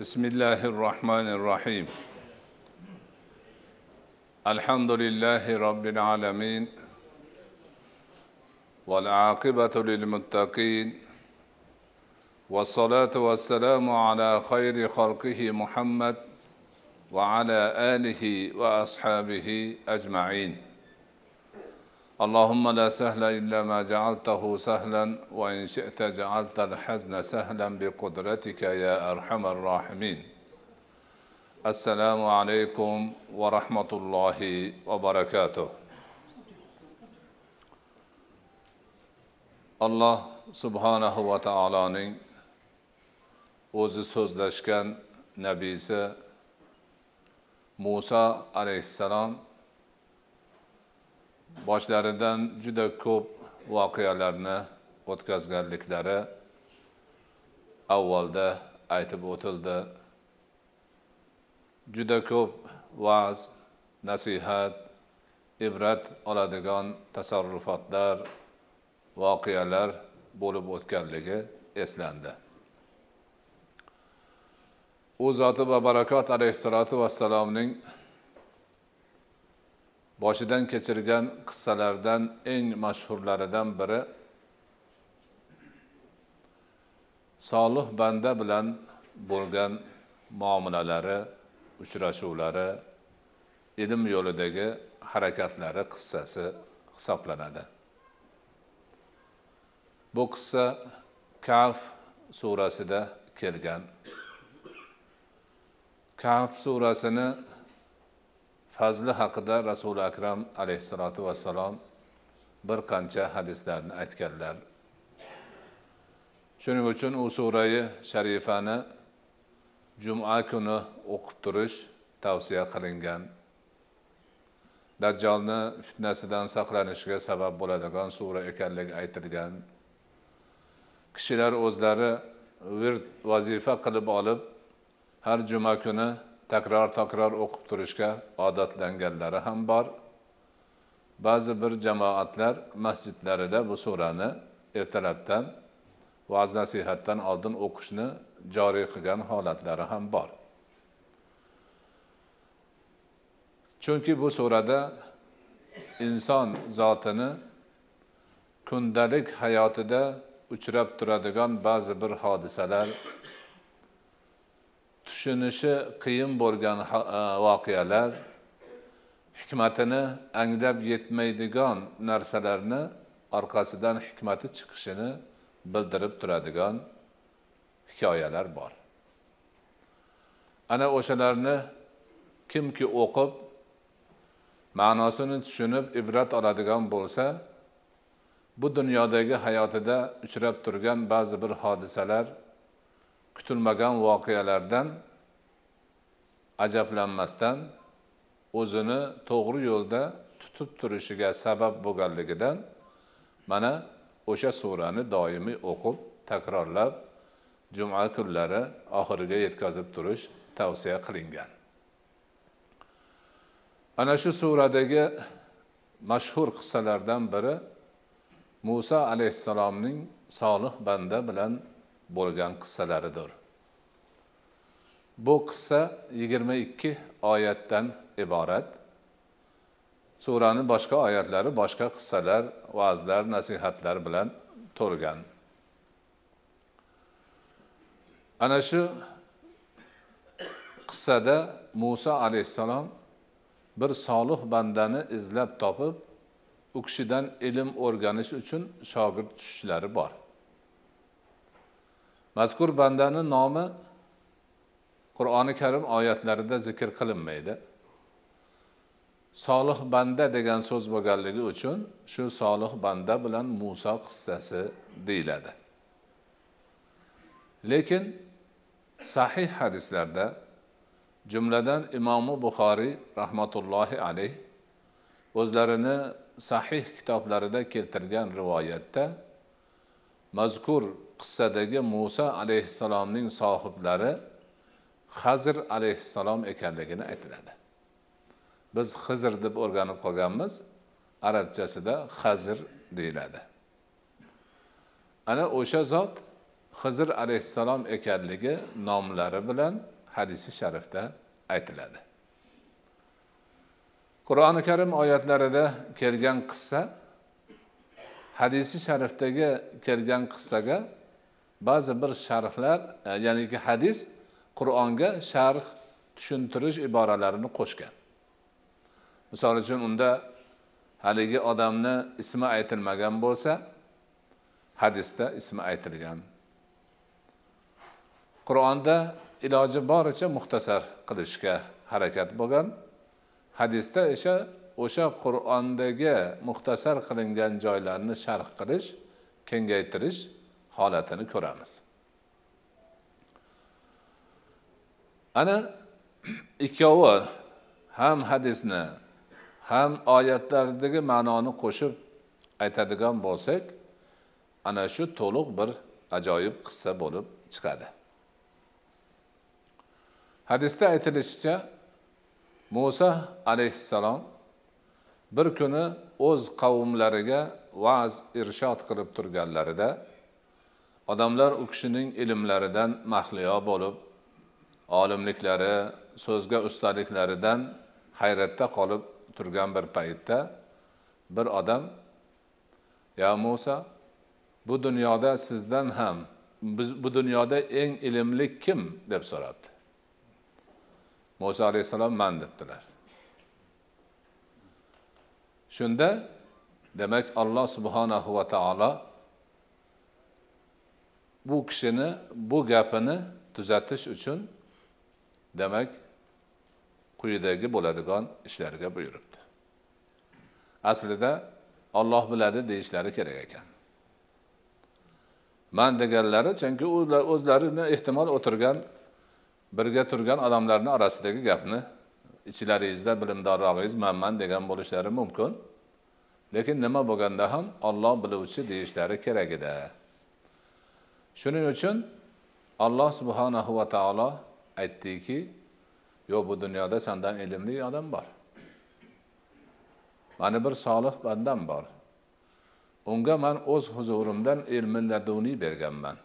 بسم الله الرحمن الرحيم. الحمد لله رب العالمين والعاقبة للمتقين والصلاة والسلام على خير خلقه محمد وعلى آله وأصحابه أجمعين. اللهم لا سهل إلا ما جعلته سهلا وإن شئت جعلت الحزن سهلا بقدرتك يا أرحم الراحمين. السلام عليكم ورحمة الله وبركاته. alloh subhanahu va taoloning o'zi so'zlashgan nabiysi muso alayhissalom boshlaridan juda ko'p voqealarni o'tkazganliklari avvalda aytib o'tildi. Juda ko'p va'z nasihat ibrat oladigan tasarrufotlar voqealar bo'lib o'tganligi eslandi. U zoti va barakot alayhissalotu vassalomning boshidan kechirgan qissalardan eng mashhurlaridan biri solih banda bilan bo'lgan muomalalari uchrashuvlari ilm yo'lidagi harakatlari qissasi hisoblanadi. Bu qissa kaf surasida kelgan. Kaf surasini fazli haqida rasuli akram alayhissalotu vassalom bir qancha hadislarni aytganlar. Shuning uchun u surai sharifani juma kuni o'qib turish tavsiya qilingan. Dajjolni fitnasidan saqlanishga sabab bo'ladigan sura ekanligi aytilgan. Kishilar o'zlari virt vazifa qilib olib har juma kuni takror takror o'qib turishga odatlanganlari ham bor. Ba'zi bir jamoatlar masjidlarida bu surani ertalabdan va'z nasihatdan oldin o'qishni joriy qilgan holatlari ham bor. Chunki bu surada inson zotini kundalik hayotida uchrab turadigan ba'zi bir hodisalar tushunishi qiyin bo'lgan e, voqealar hikmatini anglab yetmaydigan narsalarni orqasidan hikmati chiqishini bildirib turadigan hikoyalar bor. Ana o'shalarni kimki o'qib ma'nosini tushunib ibrat oladigan bo'lsa bu dunyodagi hayotida uchrab turgan ba'zi bir hodisalar kutilmagan voqealardan ajablanmasdan o'zini to'g'ri yo'lda tutib turishiga sabab bo'lganligidan mana o'sha surani doimiy o'qib takrorlab juma kunlari oxiriga yetkazib turish tavsiya qilingan. Ana shu suradagi mashhur qissalardan biri muso alayhissalomning solih banda bilan bo'lgan qissalaridir. Bu qissa yigirma ikki oyatdan iborat. Surani boshqa oyatlari boshqa qissalar va'zlar nasihatlar bilan to'lgan. Ana shu qissada muso alayhissalom bir solih bandani izlab topib u kishidan ilm o'rganish uchun shogird tushishlari bor. Mazkur bandani nomi qur'oni karim oyatlarida zikr qilinmaydi. Solih banda degan so'z bo'lganligi uchun shu solih banda bilan muso qissasi deyiladi. Lekin sahih hadislarda jumladan imomi buxoriy rahmatullohi alayh o'zlarini sahih kitoblarida keltirgan rivoyatda mazkur qissadagi muso alayhissalomning sohiblari hazir alayhissalom ekanligini aytiladi. Biz hizr deb o'rganib qolganmiz arabchasida hazir deyiladi. Ana o'sha zot hizr alayhissalom ekanligi nomlari bilan hadisi sharifda aytiladi. Qur'oni karim oyatlarida kelgan qissa hadisi sharifdagi kelgan qissaga ba'zi bir sharhlar e, ya'niki hadis qur'onga sharh tushuntirish iboralarini qo'shgan. Misol uchun unda haligi odamni ismi aytilmagan bo'lsa hadisda ismi aytilgan. Qur'onda iloji boricha muxtasar qilishga harakat bo'lgan. Hadisda esa o'sha qur'ondagi muxtasar qilingan joylarni sharh qilish kengaytirish holatini ko'ramiz. Ana ikkovi ham hadisni ham oyatlardagi ma'noni qo'shib aytadigan bo'lsak ana shu to'liq bir ajoyib qissa bo'lib chiqadi. Hadisda aytilishicha muso alayhissalom bir kuni o'z qavmlariga va'z irshod qilib turganlarida odamlar u kishining ilmlaridan mahliyo bo'lib olimliklari so'zga ustaliklaridan hayratda qolib turgan bir paytda bir odam ya muso bu dunyoda sizdan ham biz bu dunyoda eng ilmli kim? deb so'rabdi. Muso alayhissalom man debdilar. Shunda demak alloh subhanahu va taolo bu kishini bu gapini tuzatish uchun demak quyidagi bo'ladigan ishlarga buyuribdi. Aslida olloh biladi deyishlari kerak ekan. Man deganlari chunki ular o'zlarini ehtimol o'tirgan birga turgan odamlarni orasidagi gapni ichlaringizda bilimdorrog'ingiz manman degan bo'lishlari mumkin. Lekin nima bo'lganda ham olloh biluvchi deyishlari kerak edi. Shuning uchun alloh subhanahu va taolo aytdiki yo'q bu dunyoda sandan ilmli odam bor. Mani bir solih bandam bor. Unga man o'z huzurimdan ilmi laduniy berganman.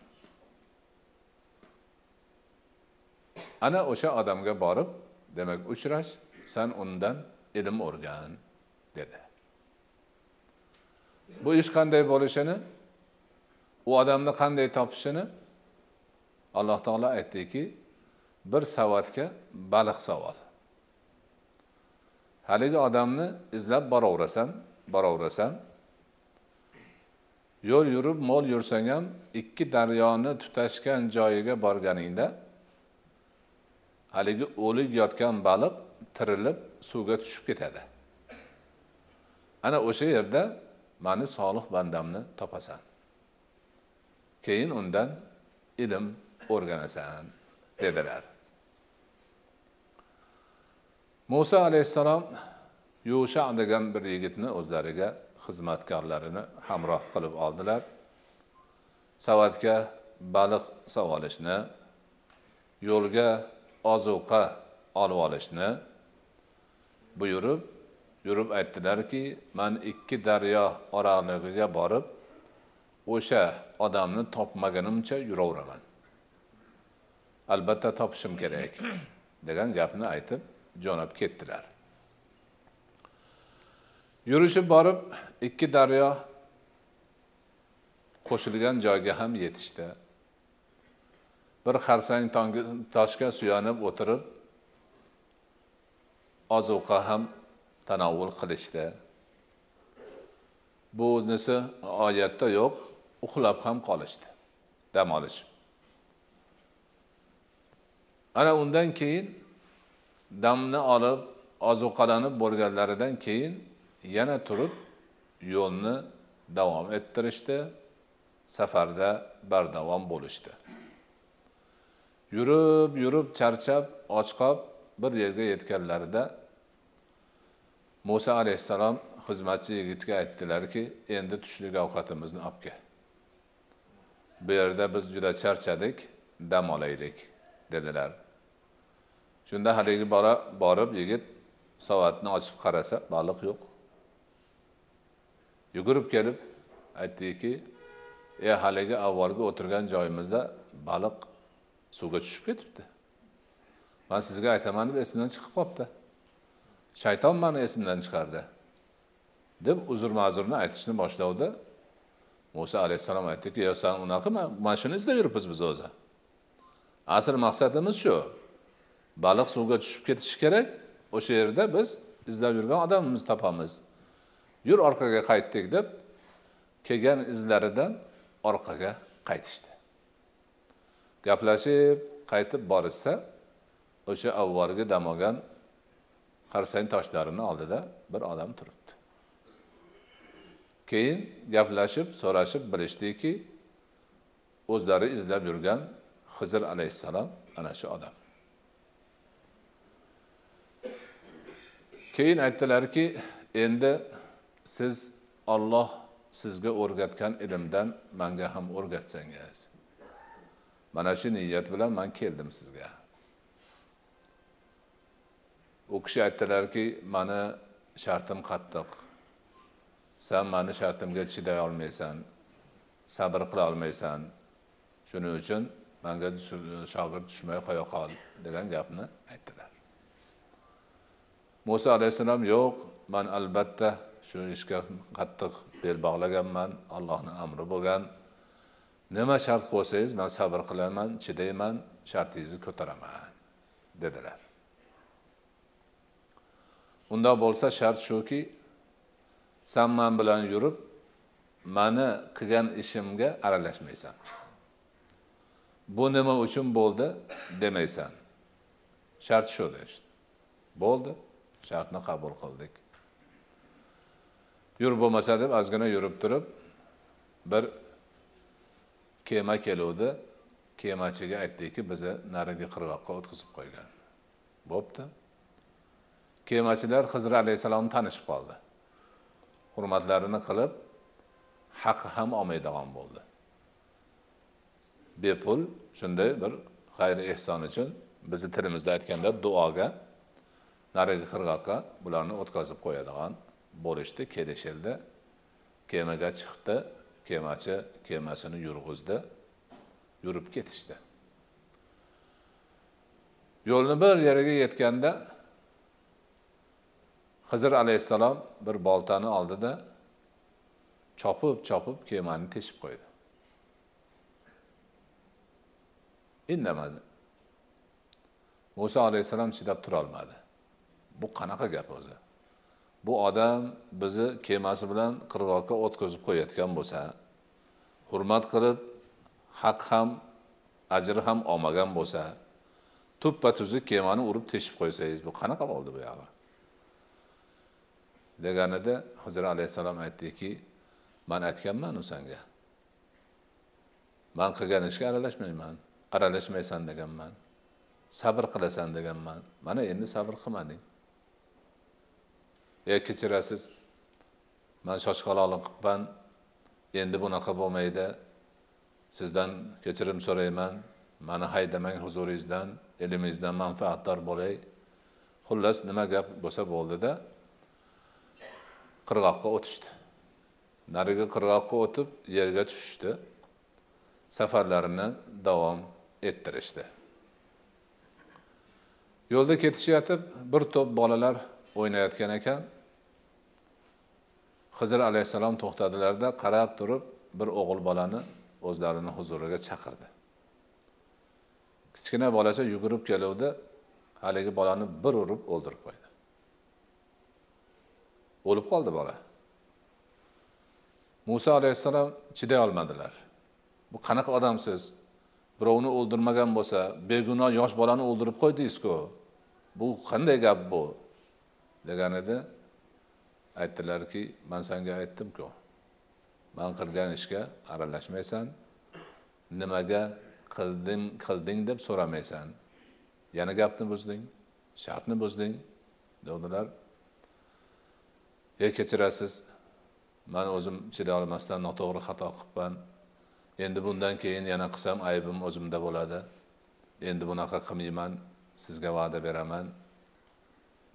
Ana o'sha odamga borib demak uchrash san undan ilm o'rgan dedi. Bu ish qanday bo'lishini u odamni qanday topishini alloh taolo aytdiki bir savatga baliq savol. Haligi odamni izlab boraverasan boraverasan. Yo'l yurib mo'l yursang ham ikki daryoni tutashgan joyiga borganingda haligi o'lik yotgan baliq tirilib suvga tushib ketadi. Ana o'sha yerda mani solih bandamni topasan. Keyin undan ilm o'rganasan dedilar. Muso alayhissalom yusha degan bir yigitni o'zlariga xizmatkorlarini hamroh qilib oldilar. Savatga baliq olishni yo'lga ozuqa olib olishni buyurib yurib aytdilarki man ikki daryo oralig'iga borib o'sha odamni topmagunimcha yuraveraman. Albatta topishim kerak degan gapni aytib jo'nab ketdilar. Yurishib borib ikki daryo qo'shilgan joyga ham yetishdi. Bir xarsang toshga suyanib o'tirib ozuqa ham tanovvul qilishdi. Bu bunisi oyatda yo'q uxlab ham qolishdi dam olish. Ana undan keyin damni olib ozuqalanib bo'lganlaridan keyin yana turib yo'lni davom ettirishdi safarda bardavom bo'lishdi. Yurib yurib charchab ochqob bir yerga yetganlarida muso alayhissalom xizmatchi yigitga aytdilarki endi tushlik ovqatimizni olib kel bu yerda biz juda charchadik dam olaylik dedilar. Shunda haligi bola borib yigit soatni ochib qarasa baliq yo'q. Yugurib kelib aytdiki e haligi avvalgi o'tirgan joyimizda baliq suvga tushib ketibdi. Man sizga aytaman deb esimdan chiqib qolibdi shayton mani esimdan chiqardi. deb uzr ma'zurni aytishni boshlavdi muso alayhissalom aytdiki yo san unaqa mana shuni izlab yuribmiz biz o'zi. Asl maqsadimiz shu. Baliq suvga tushib ketishi kerak. O'sha yerda biz izlab yurgan odamimizni topamiz. Yur orqaga qaytdik deb kelgan izlaridan orqaga qaytishdi. Gaplashib qaytib borishsa o'sha avvalgi dam olgan qarsang toshlarini oldida bir odam turibdi. Keyin gaplashib so'rashib bilishdiki o'zlari izlab yurgan hizr alayhissalom ana shu odam. Keyin aytdilarki endi siz olloh sizga o'rgatgan ilmdan manga ham o'rgatsangiz mana shu niyat bilan man keldim sizga. U kishi aytdilarki mani shartim qattiq. San mani shartimga chiday olmaysan sabr qila olmaysan shuning uchun manga shogird tushmay qo'ya qol degan gapni aytdilar. Muso alayhissalom yo'q man albatta shu ishga qattiq bel bog'laganman allohni amri bo'lgan. Nima shart qo'ysangiz man sabr qilaman chidayman shartingizni ko'taraman dedilar. Undoq bo'lsa shart shuki san man bilan yurib mani qilgan ishimga aralashmaysan. Bu nima uchun bo'ldi demaysan. Shart shu deyishdi bo'ldi shartni qabul qildik. Yur bo'lmasa deb ozgina yurib turib bir kema keluvdi. Kemachiga aytdiki bizni narigi qirg'oqqa o'tkazib qo'ygan. Bo'pti. Kemachilar hizr alayhissalomni tanishib qoldi. Hurmatlarini qilib haqi ham olmaydigan bo'ldi. Bepul shunday bir xayri ehson uchun bizni tilimizda aytganda duoga narigi qirg'oqqa bularni o'tkazib qo'yadigan bo'lishdi kelishildi. Kemaga chiqdi kemachi kemasini yurg'izdi yurib ketishdi. Yo'lni bir yeriga yetganda hizr alayhissalom bir boltani oldida chopib chopib kemani teshib qo'ydi. Indamadi. Muso alayhissalom chidab turolmadi. Bu qanaqa gap o'zi? Bu odam bizni kemasi bilan qirg'oqqa o'tkazib qo'yayotgan bo'lsa hurmat qilib haq ham ajri ham olmagan bo'lsa tuppa tuzuk kemani urib teshib qo'ysangiz bu qanaqa bo'ldi buyog'i deganida hizr alayhissalom aytdiki man aytganmanu senga. Man qilgan ishga aralashmayman aralashmaysan deganman. Sabr qilasan deganman. Mana endi sabr qilmading. E kechirasiz man shoshqaloqlik qilibman endi bunaqa bo'lmaydi. Sizdan kechirim so'rayman. Mani haydamang huzuringizdan ilmingizdan manfaatdor bo'lay. Xullas nima gap bo'lsa bo'ldida qirg'oqqa o'tishdi. Narigi qirg'oqqa o'tib yerga tushishdi. Safarlarini davom ettirishdi. Yo'lda ketishayotib bir to'p bolalar o'ynayotgan ekan. Hizr alayhissalom to'xtadilarda qarab turib bir o'g'il bolani o'zlarini huzuriga chaqirdi. Kichkina bolacha yugurib keluvdi. Haligi bolani bir urib o'ldirib qo'ydi. O'lib qoldi bola. Muso alayhissalom chiday olmadilar. Bu qanaqa odamsiz? Birovni o'ldirmagan bo'lsa begunoh yosh bolani o'ldirib qo'ydingizku bu qanday gap bu? Deganida aytdilarki man sanga aytdimku man qilgan ishga aralashmaysan nimaga qilding qilding deb so'ramaysan. Yana gapni buzding shartni buzding. Dedilar e kechirasiz. Man o'zim chiday olmasdan noto'g'ri xato qilibman. Endi bundan keyin yana qilsam aybim o'zimda bo'ladi. Endi bunaqa qilmayman sizga va'da beraman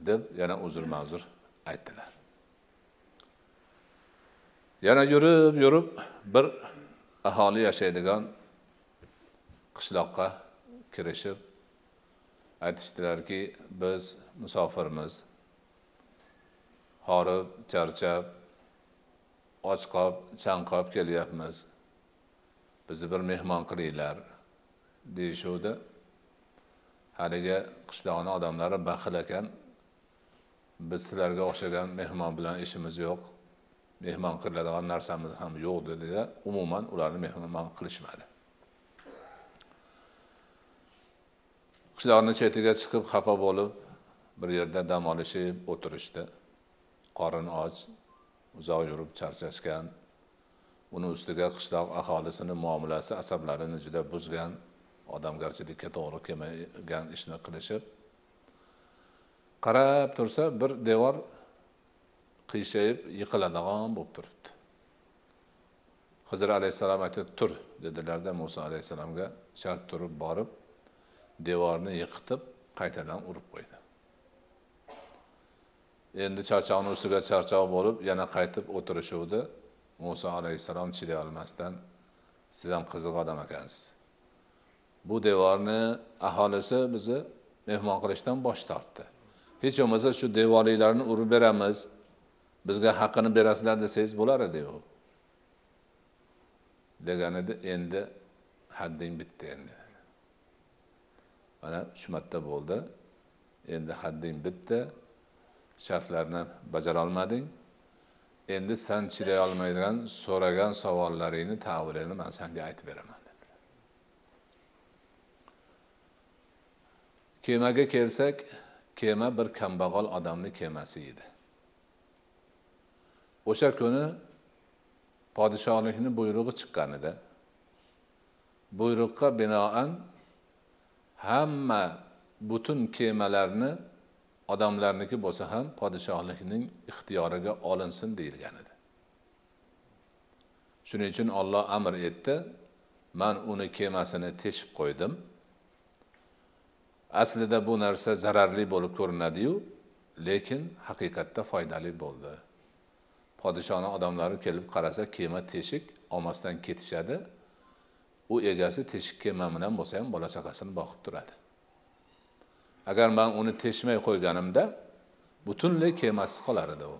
deb yana uzr ma'zur aytdilar. Yana yurib yurib bir aholi yashaydigan qishloqqa kirishib aytishdilarki biz musofirmiz. Horib charchab och qolib chanqob kelyapmiz. Bizni bir mehmon qilinglar deyishuvdi. Haligi qishloqni odamlari baxil ekan. Biz sizlarga o'xshagan mehmon bilan ishimiz yo'q. Mehmon qiladigan narsamiz ham yo'q dedida umuman ularni mehmon qilishmadi. Qishloqni chetiga chiqib xafa bo'lib bir yerda dam olishib o'tirishdi. Qorin och uzoq yurib charchashgan uni ustiga qishloq aholisini muomalasi asablarini juda buzgan odamgarchilikka to'g'ri kelmagan ishni qilishib qarab tursa bir devor qiyshayib yiqiladigan bo'lib turibdi. Hizr alayhissalom aytdi tur dedilarda muso alayhissalomga shart turib borib devorni yiqitib qaytadan urib qo'ydi. Endi charchoqni ustiga charchoq bo'lib yana qaytib o'tirishuvdi. Muso alayhissalom chiday olmasdan siz ham qiziq odam ekansiz. Bu devorni aholisi bizni mehmon qilishdan bosh tortdi. Hech bo'lmasa shu devorliklarni urib beramiz. Bizga haqqini berasizlar desangiz bo'lar edi u. Degan edi endi hadding bitdi endi. Mana shu marta bo'ldi. Endi hadding bitdi. Shartlarni bajara olmading endi san chiday olmaydigan so'ragan savollaringni tavilini man sanga aytib beraman dedilar kemaga kelsak kema bir kambag'al odamni kemasi edi. O'sha kuni podshohlikni buyrug'i chiqqanida buyruqqa binoan hamma butun kemalarni odamlarniki bo'lsa ham podshohlikning ixtiyoriga olinsin deyilgan edi. Shuning uchun olloh amr etdi man uni kemasini teshib qo'ydim. Aslida bu narsa zararli bo'lib ko'rinadiyu lekin haqiqatda foydali bo'ldi. Podshohni odamlari kelib qarasa kema teshik olmasdan ketishadi. U egasi teshik kema bilan bo'lsa ham bola chaqasini boqib turadi. Agar man uni teshmay qo'yganimda butunlay kemasiz qolar edi u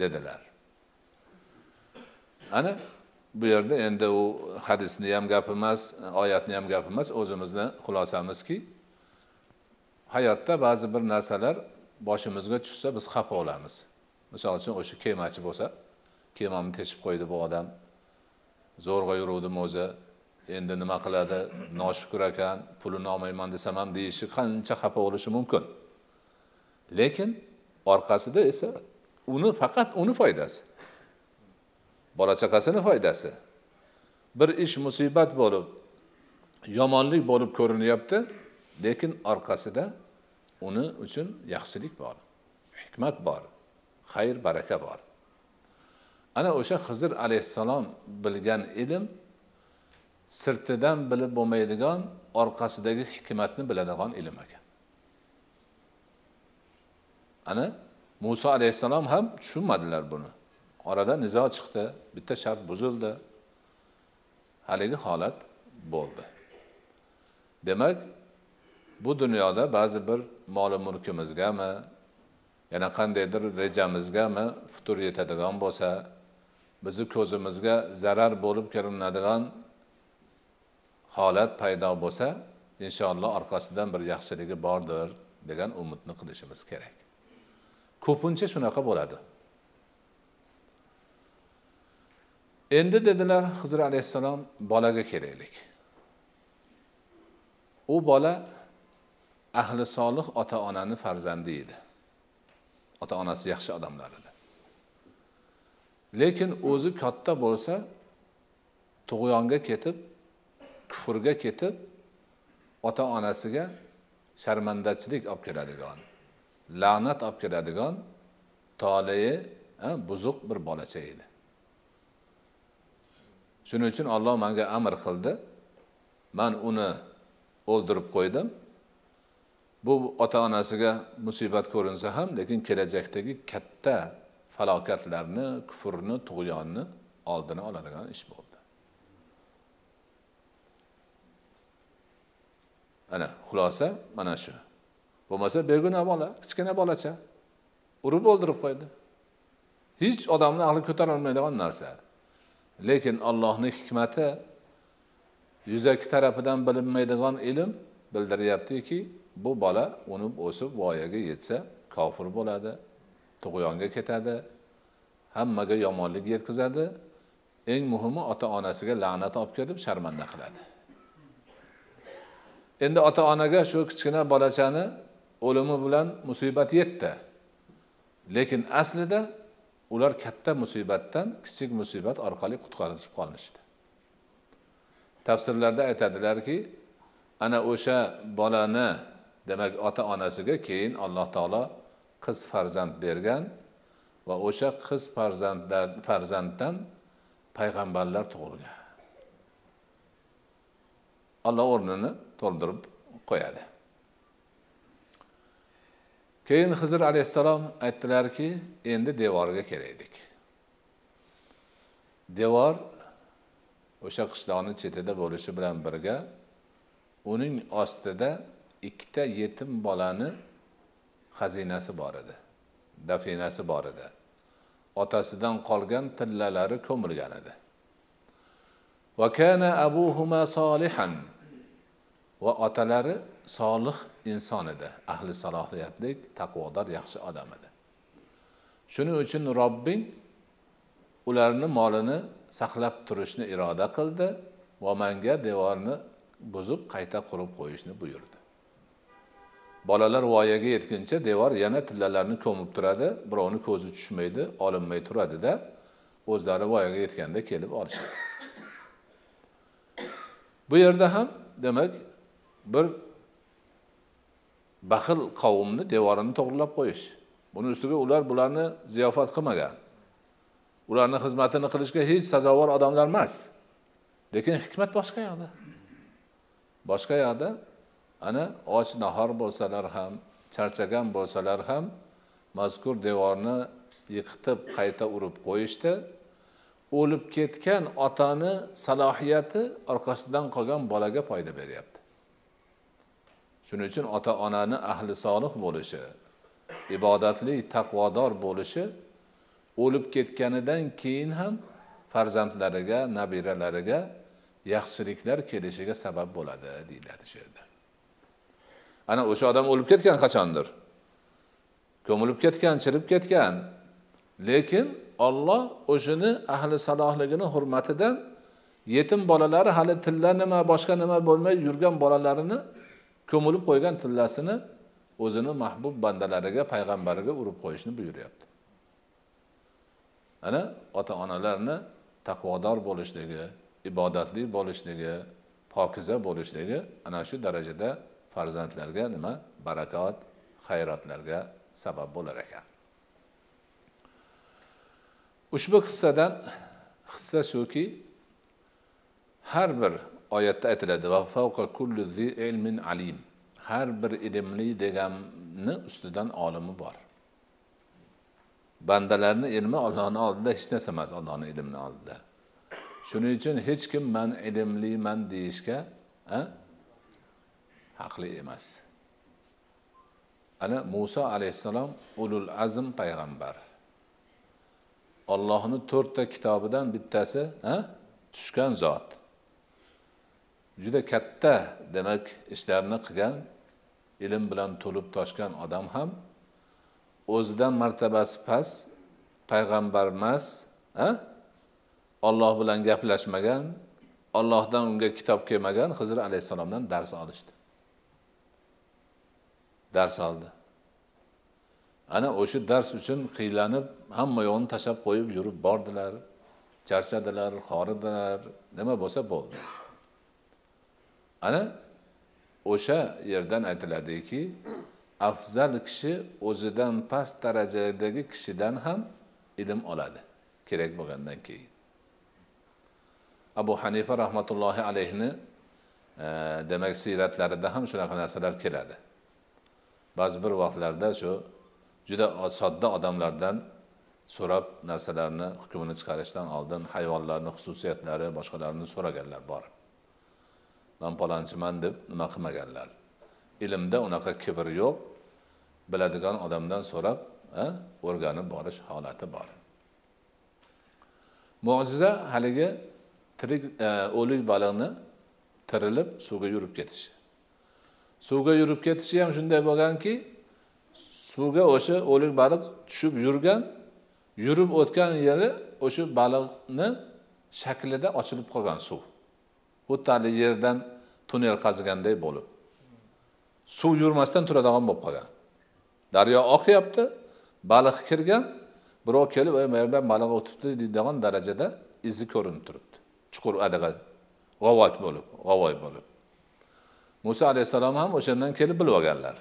dedilar. Ana bu yerda endi u hadisni ham gap emas oyatni ham gap emas o'zimizni xulosamizki hayotda ba'zi bir narsalar boshimizga tushsa biz xafa bo'lamiz misol uchun o'sha kemachi bo'lsa kemamni teshib qo'ydi bu odam zo'rg'a yuruvdim o'zi endi nima qiladi? Noshukur ekan pulini olmayman desam ham deyishi qancha xafa bo'lishi mumkin. Lekin orqasida esa uni faqat uni foydasi. Bola chaqasini foydasi. Bir ish musibat bo'lib yomonlik bo'lib ko'rinyapti lekin orqasida uni uchun yaxshilik bor hikmat bor xayr baraka bor. Ana o'sha hizr alayhissalom bilgan ilm sirtidan bilib bo'lmaydigan orqasidagi hikmatni biladigan ilm ekan. Ana muso alayhissalom ham tushunmadilar buni. Orada nizo chiqdi bitta shart buzildi. Haligi holat bo'ldi. Demak bu dunyoda ba'zi bir mol mulkimizgami yana qandaydir rejamizgami futur yetadigan bo'lsa bizni ko'zimizga zarar bo'lib ko'rinadigan holat paydo bo'lsa inshaalloh orqasidan bir yaxshiligi bordir degan umidni qilishimiz kerak. Ko'pincha shunaqa bo'ladi. Endi dedilar hizr alayhissalom bolaga kelaylik u bola ahli solih ota onani farzandi edi. Ota onasi yaxshi odamlar edi. Lekin o'zi katta bo'lsa tug'yonga ketib kufrga ketib ota onasiga sharmandachilik olib keladigan la'nat olib keladigan toleyi buzuq bir bolacha edi. Shuning uchun olloh manga amr qildi. Man uni o'ldirib qo'ydim. Bu ota onasiga musibat ko'rinsa ham lekin kelajakdagi katta falokatlarni kufrni tug'yonni oldini oladigan ish bo'ldi. Ana xulosa mana shu. Bo'lmasa beguna bola kichkina bolacha. Urib o'ldirib qo'ydi. Hech odamni aqli ko'tarolmaydigan narsa. Lekin allohni hikmati yuzaki tarafidan bilinmaydigan ilm bildiryaptiki bu bola unib o'sib voyaga yetsa kofir bo'ladi tug'yonga ketadi hammaga yomonlik yetkazadi eng muhimi ota onasiga la'nat olib kelib sharmanda qiladi. Endi ota onaga shu kichkina bolachani o'limi bilan musibat yetdi. Lekin aslida ular katta musibatdan kichik musibat orqali qutqarilib qolinishdi tafsirlarda aytadilarki ana o'sha bolani demak ota onasiga keyin alloh taolo qiz farzand bergan va o'sha qiz farzandlar farzanddan payg'ambarlar tug'ilgan. Alloh o'rnini to'ldirib qo'yadi. Keyin hizr alayhissalom aytdilarki endi devorga kelaylik. Devor o'sha qishloqni chetida bo'lishi bilan birga uning ostida ikkita yetim bolani xazinasi bor edi dafinasi bor edi. Otasidan qolgan tillalari ko'milgan edi. Va kana abuhuma solihan va otalari solih inson edi. Ahli salohiyatlik taqvodor yaxshi odam edi. Shuning uchun robbing ularni molini saqlab turishni iroda qildi va manga devorni buzib qayta qurib qo'yishni buyurdi. Bolalar voyaga yetguncha devor yana tillalarni ko'mib turadi birovni ko'zi tushmaydi olinmay turadida o'zlari voyaga yetganda kelib olishadi. Bu yerda ham demak bir baxil qavmni devorini to'g'irlab qo'yish. Buni ustiga ular bularni ziyofat qilmagan. Ularni xizmatini qilishga hech sazovor odamlar emas. Lekin hikmat boshqa yoqda. Boshqa yoqda ana och nahor bo'lsalar ham charchagan bo'lsalar ham mazkur devorni yiqitib qayta urib qo'yishdi o'lib ketgan otani salohiyati orqasidan qolgan bolaga foyda beryapti. Shuning uchun ota onani ahli solih bo'lishi ibodatli taqvodor bo'lishi o'lib ketganidan keyin ham farzandlariga nabiralariga yaxshiliklar kelishiga sabab bo'ladi deyiladi shu yerda. Ana o'sha odam o'lib ketgan qachondir? Ko'milib ketgan chirib ketgan. Lekin olloh o'shani ahli salohligini hurmatidan yetim bolalari hali tilla nima boshqa nima bo'lmay yurgan bolalarini ko'milib qo'ygan tillasini o'zini mahbub bandalariga payg'ambariga urib qo'yishni buyuryapti. Ana ota onalarni taqvodor bo'lishligi ibodatli bo'lishligi pokiza bo'lishligi ana shu darajada farzandlarga nima? Barakot hayratlarga sabab bo'lar ekan. Ushbu qissadan hissa shuki har bir oyatda aytiladi ilmin alim. Har bir ilmli deganni ustidan olimi bor. Bandalarni ilmi ollohni oldida hech narsa emas ollohni ilmini oldida. Shuning uchun hech kim man ilmliman deyishga haqli emas. Ana muso alayhissalom ulul azm payg'ambar. Ollohni to'rtta kitobidan bittasi tushgan zot. Juda katta demak ishlarni qilgan ilm bilan to'lib toshgan odam ham o'zidan martabasi past payg'ambar emas olloh bilan gaplashmagan ollohdan unga kitob kelmagan hizr alayhissalomdan dars olishdi. Dars oldi. Ana o'sha dars uchun qiylanib hamma yo'g'ini tashlab qo'yib yurib bordilar charchadilar horidilar nima bo'lsa bo'ldi. Ana o'sha yerdan aytiladiki afzal kishi o'zidan past darajadagi kishidan ham ilm oladi. Kerak bo'lgandan keyin. Abu hanifa rahmatullohi alayhini e, demak siyratlarida ham shunaqa narsalar keladi. Ba'zi bir vaqtlarda shu juda sodda odamlardan so'rab narsalarni hukmini chiqarishdan oldin hayvonlarni xususiyatlari boshqalarini so'raganlar bor. Man palonchiman deb nima qilmaganlar? Ilmda unaqa kibr yo'q. Biladigan odamdan so'rab o'rganib borish holati bor. Mo'jiza haligi tirik e, o'lik baliqni tirilib suvga yurib ketishi. Suvga yurib ketishi ham shunday bo'lganki suvga o'sha o'lik baliq tushib yurgan yurib o'tgan yeri o'sha baliqni shaklida ochilib qolgan suv. Xuddi haligi yerdan tunnel qaziganday bo'lib suv yurmasdan turadigan bo'lib qolgan. Daryo oqyapti baliq kirgan birov kelib bu yerdan baliq o'tibdi deydigan darajada izi ko'rinib turibdi. Chuqur adaga g'ovak bo'lib g'ovoy bo'lib. Muso alayhissalom ham o'shandan kelib bilib olganlar.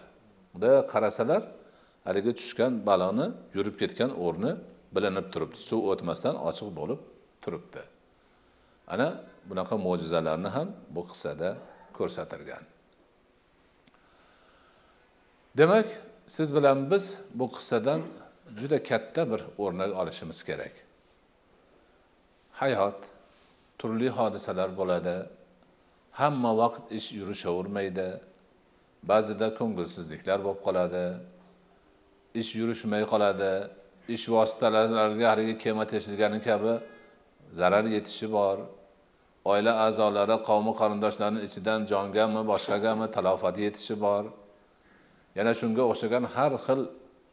Bunday qarasalar haligi tushgan baliqni yurib ketgan o'rni bilinib turibdi. Suv o'tmasdan ochiq bo'lib turibdi. Ana bunaqa mo'jizalarni ham bu qissada ko'rsatilgan. Demak siz bilan biz bu qissadan juda katta bir o'rnak olishimiz kerak. Hayot turli hodisalar bo'ladi. Hamma vaqt ish yurishavermaydi. Ba'zida ko'ngilsizliklar bo'lib qoladi. Ish yurishmay qoladi. Ish vositalariga haligi kema teshilgani kabi zarar yetishi bor. Oila a'zolari qavmi qarindoshlarni ichidan jongami boshqagami talofat yetishi bor. Yana shunga o'xshagan har xil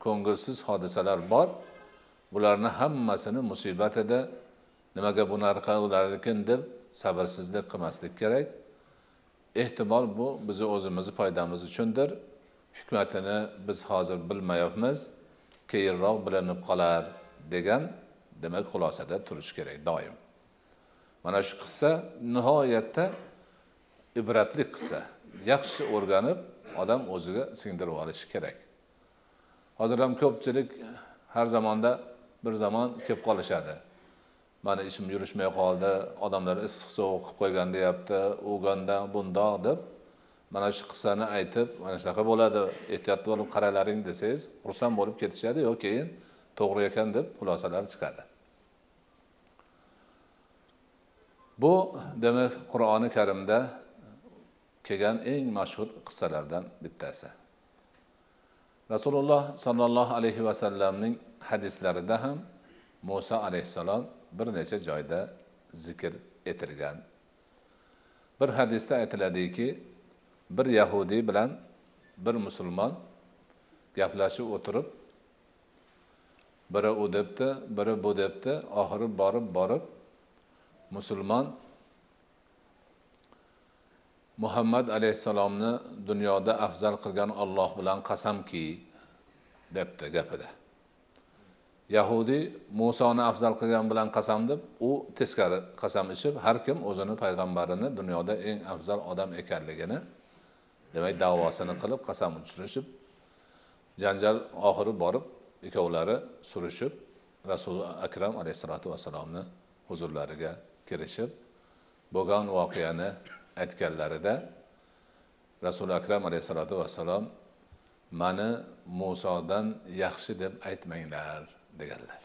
ko'ngilsiz hodisalar bor. Bularni hammasini musibat edi. Nimaga bunaqa bo'larkan deb sabrsizlik qilmaslik kerak. Ehtimol bu bizni o'zimizni foydamiz uchundir. Hikmatini biz hozir bilmayapmiz. Keyinroq bilinib qolar degan demak xulosada turish kerak doim. Mana shu qissa nihoyatda ibratli qissa. Yaxshi o'rganib odam o'ziga singdirib olishi kerak. Hozir ham ko'pchilik har zamonda bir zamon kelib qolishadi. Mani ishim yurishmay qoldi odamlar issiq sovuq qilib qo'ygan deyapti uganda bundoq deb mana shu qissani aytib mana shunaqa bo'ladi. Ehtiyot bo'lib qaralaring desangiz xursand bo'lib ketishadi yo keyin to'g'ri ekan deb xulosalar chiqadi. Bu demak qur'oni karimda kelgan eng mashhur qissalardan bittasi. Rasululloh sollallohu alayhi vasallamning hadislarida ham muso alayhissalom bir necha joyda zikr etilgan. Bir hadisda aytiladiki bir yahudiy bilan bir musulmon gaplashib o'tirib biri u debdi biri bu debdi oxiri borib borib musulmon muhammad alayhissalomni dunyoda afzal qilgan olloh bilan qasamki debdi gapida. Yahudiy musoni afzal qilgan bilan qasam deb u teskari qasam ichib har kim o'zini payg'ambarini dunyoda eng afzal odam ekanligini demak davosini qilib qasam uchirishib janjal oxiri borib ikkovlari surishib rasuli akram alayhissalotu vassalomni huzurlariga kirishib bo'lgan voqeani aytganlarida rasuli akram alayhissalotu vassalom mani musodan yaxshi deb aytmanglar deganlar.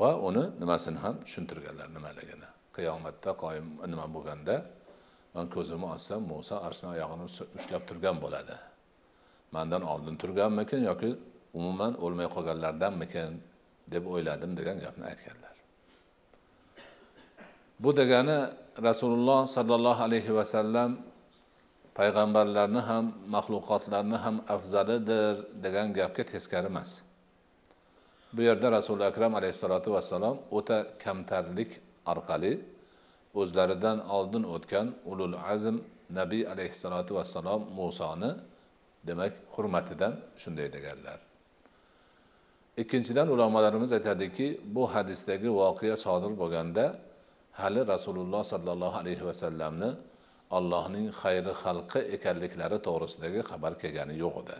Va uni nimasini ham tushuntirganlar nimaligini. Qiyomatda qoyim nima bo'lganda man ko'zimni ochsam muso arshni oyog'ini ushlab turgan bo'ladi. Mandan oldin turganmikin yoki umuman o'lmay qolganlardanmikin? Deb o'yladim degan gapni aytganlar. Bu degani rasululloh sollallohu alayhi vasallam payg'ambarlarni ham maxluqotlarni ham afzalidir degan gapga teskari emas. Bu yerda rasuli akram alayhissalotu vassalom o'ta kamtarlik orqali o'zlaridan oldin o'tgan ulul azm nabiy alayhissalotu vassalom musoni demak hurmatidan shunday deganlar. Ikkinchidan ulamolarimiz aytadiki bu hadisdagi voqea sodir bo'lganda hali rasululloh sollallohu alayhi vasallamni allohning xayri xalqi ekanliklari to'g'risidagi xabar kelgani yo'q edi.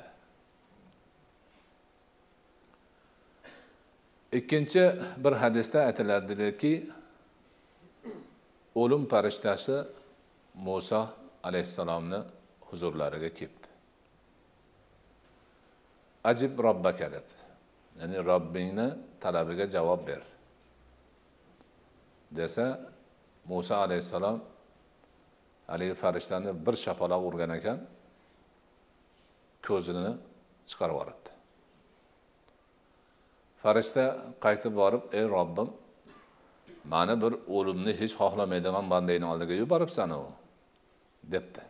Ikkinchi bir hadisda aytiladiki o'lim farishtasi muso alayhissalomni huzurlariga kelibdi ajib robbaka deb ya'ni robbingni talabiga javob ber. Desa muso alayhissalom haligi farishtani bir shapaloq urgan ekan ko'zini chiqarib yuboribdi. Farishta qaytib borib ey robbim mani bir o'limni hech xohlamaydigan bandangni oldiga yuboribsan u debdi.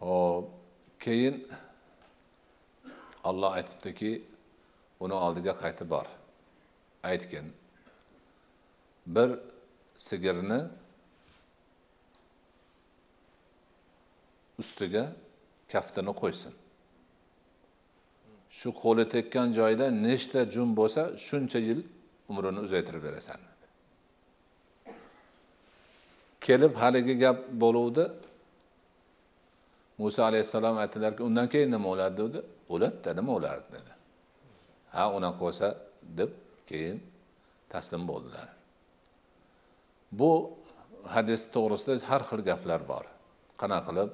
Hop keyin alloh aytibdiki uni oldiga qaytib bor. Aytgin bir sigirni ustiga kaftini qo'ysin. Shu qo'li tekkan joyda nechta jun bo'lsa shuncha yil umrini uzaytirib berasan. Kelib haligi gap bo'luvdi. Muso alayhissalom aytdilarki undan keyin nima bo'ladi? dedi. O'ladida nima o'lardi dedi. Ha unaqa bo'lsa deb keyin taslim bo'ldilar. Bu hadis to'g'risida har xil gaplar bor. Qanaqa qilib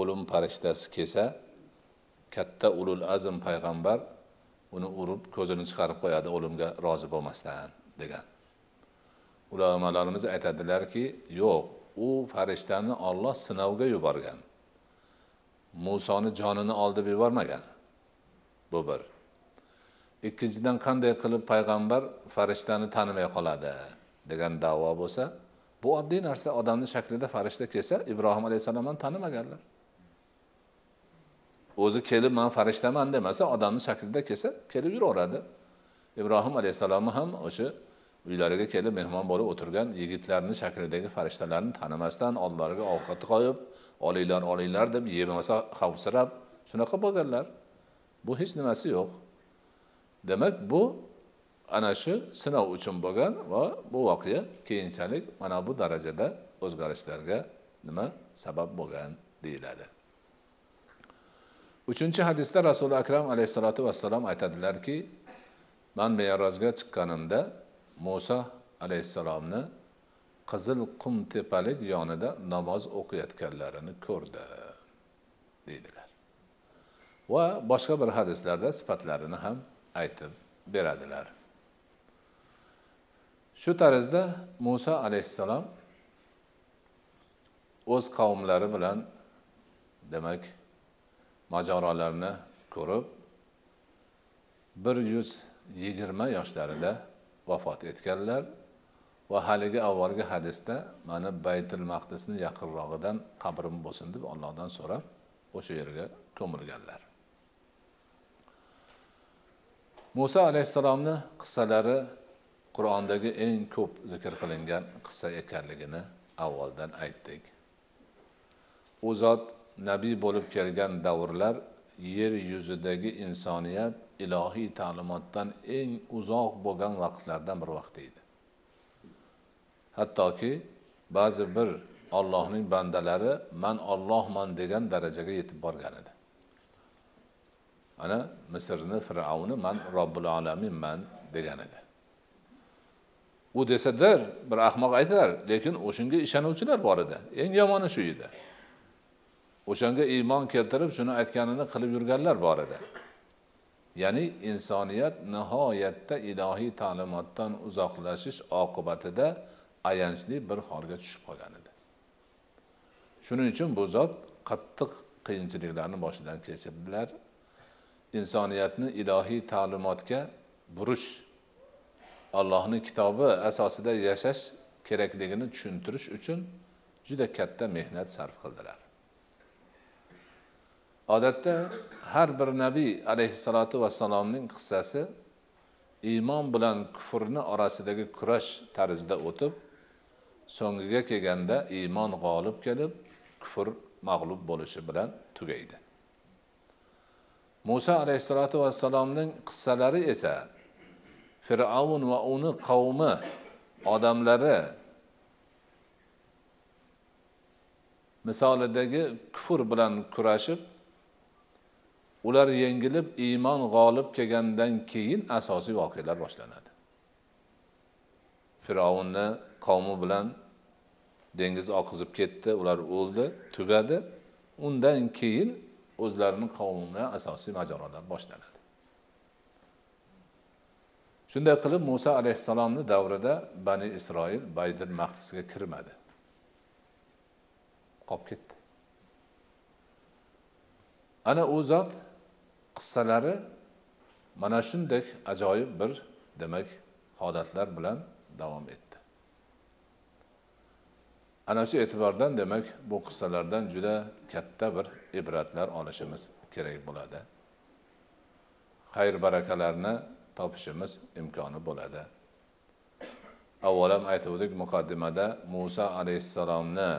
o'lim farishtasi kelsa katta ulul azm payg'ambar uni urib ko'zini chiqarib qo'yadi o'limga rozi bo'lmasdan degan. Ulamolarimiz aytadilarki yo'q u farishtani olloh sinovga yuborgan. Musoni jonini oldi yubormagan bu bir. Ikkinchidan qanday qilib payg'ambar farishtani tanimay qoladi degan davo bo'lsa bu oddiy narsa. Odamni shaklida farishta kelsa ibrohim alayhissalom ham tanimaganlar. O'zi kelib man farishtaman demasa odamni shaklida kelsa kelib yuraveradi. Ibrohim alayhissalomni ham o'sha uylariga kelib mehmon bo'lib o'tirgan yigitlarni shaklidagi farishtalarni tanimasdan oldilariga ovqat qo'yib olinglar olinglar deb yemasa xavfsirab shunaqa bo'lganlar. Bu hech nimasi yo'q. Demak bu ana shu sinov uchun bo'lgan va bu voqea keyinchalik mana bu darajada o'zgarishlarga nima sabab bo'lgan deyiladi. Uchinchi hadisda rasuli akram alayhissalotu vassalom aytadilarki man merojga chiqqanimda muso alayhissalomni qizil qum tepalik yonida namoz o'qiyotganlarini ko'rdi deydilar. Va boshqa bir hadislarda sifatlarini ham aytib beradilar. Shu tarzda muso alayhissalom o'z qavmlari bilan demak mojarolarni ko'rib bir yuz yigirma yoshlarida vafot etganlar va haligi avvalgi hadisda mani baytul maqdisni yaqinrog'idan qabrim bo'lsin deb allohdan so'rab o'sha yerga ko'milganlar. Muso alayhissalomni qissalari qur'ondagi eng ko'p zikr qilingan qissa ekanligini avvaldan aytdik. U zot nabiy bo'lib kelgan davrlar yer yuzidagi insoniyat ilohiy ta'limotdan eng uzoq bo'lgan vaqtlardan bir vaqt edi. Hattoki ba'zi bir ollohning bandalari man ollohman degan darajaga yetib borgan edi. Ana misrni fir'avni man robbil alaminman degan edi. U desadir bir ahmoq aytar lekin o'shanga ishonuvchilar bor edi. Eng yomoni shu edi. O'shanga iymon keltirib shuni aytganini qilib yurganlar bor edi. Ya'ni insoniyat nihoyatda ilohiy ta'limotdan uzoqlashish oqibatida ayanchli bir holga tushib qolgan edi. Shuning uchun bu zot qattiq qiyinchiliklarni boshidan kechirdilar. Insoniyatni ilohiy ta'limotga burish allohni kitobi asosida yashash kerakligini tushuntirish uchun juda katta mehnat sarf qildilar. Odatda har bir nabiy alayhissalotu vassalomning qissasi iymon bilan kufrni orasidagi kurash tarzida o'tib so'ngiga kelganda iymon g'olib kelib kufr mag'lub bo'lishi bilan tugaydi. Muso alayhissalotu vassalomning qissalari esa fir'avn va uni qavmi odamlari misolidagi kufr bilan kurashib ular yengilib iymon g'olib kelgandan keyin asosiy voqealar boshlanadi. Fir'avnni qavmi bilan dengiz oqizib ketdi ular o'ldi tugadi. Undan keyin o'zlarini qavmi bilan asosiy mojarolar boshlanadi. Shunday qilib muso alayhissalomni davrida bani isroil baydir maqdisga kirmadi. Qolib ketdi. Ana u zot qissalari mana shunday ajoyib bir demak holatlar bilan davom etdi. Ana shu e'tibordan demak bu qissalardan juda katta bir ibratlar olishimiz kerak bo'ladi. Xayr barakalarni topishimiz imkoni bo'ladi. Avvalam aytuvdik muqaddimada muso alayhissalomni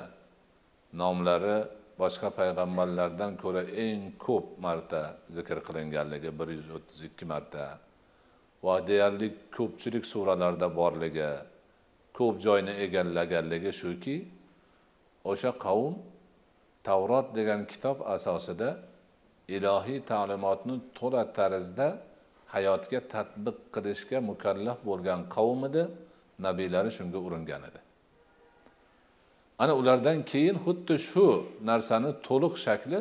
nomlari boshqa payg'ambarlardan ko'ra eng ko'p marta zikr qilinganligi bir yuz o'ttiz ikki marta. Va deyarli ko'pchilik suralarda borligi ko'p joyni egallaganligi shuki o'sha qavm tavrot degan kitob asosida ilohiy ta'limotni to'la tarzda hayotga tatbiq qilishga mukallaf bo'lgan qavm edi nabiylari shunga uringan edi. Ana ulardan keyin xuddi shu narsani to'liq shakli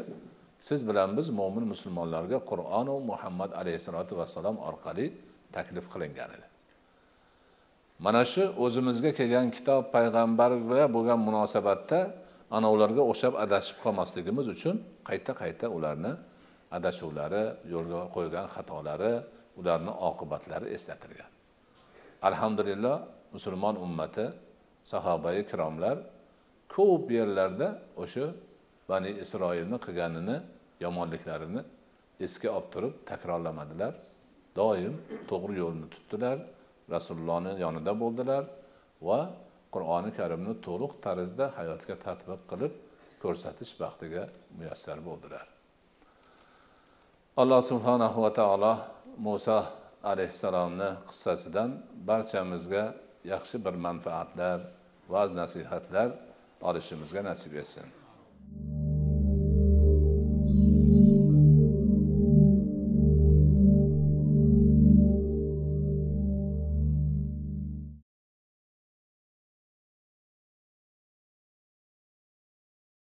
siz bilan biz mo'min musulmonlarga qur'onu muhammad alayhissalotu vassalom orqali taklif qilingan edi. Mana shu o'zimizga kelgan kitob payg'ambar bilan bo'lgan munosabatda ana ularga o'xshab adashib qolmasligimiz uchun qayta qayta ularni adashuvlari yo'lga qo'ygan xatolari ularni oqibatlari eslatilgan. Alhamdulillah musulmon ummati sahobai ikromlar ko'p yerlarda o'sha bani isroilni qilganini yomonliklarini esga olib turib takrorlamadilar. Doim to'g'ri yo'lni tutdilar rasulullohni yonida bo'ldilar va qur'oni karimni to'liq tarzda hayotga tatbiq qilib ko'rsatish baxtiga muyassar bo'ldilar. Alloh subhanahu va taolo muso alayhissalomni qissasidan barchamizga yaxshi bir manfaatlar va'z nasihatlar olishimizga nasib etsin.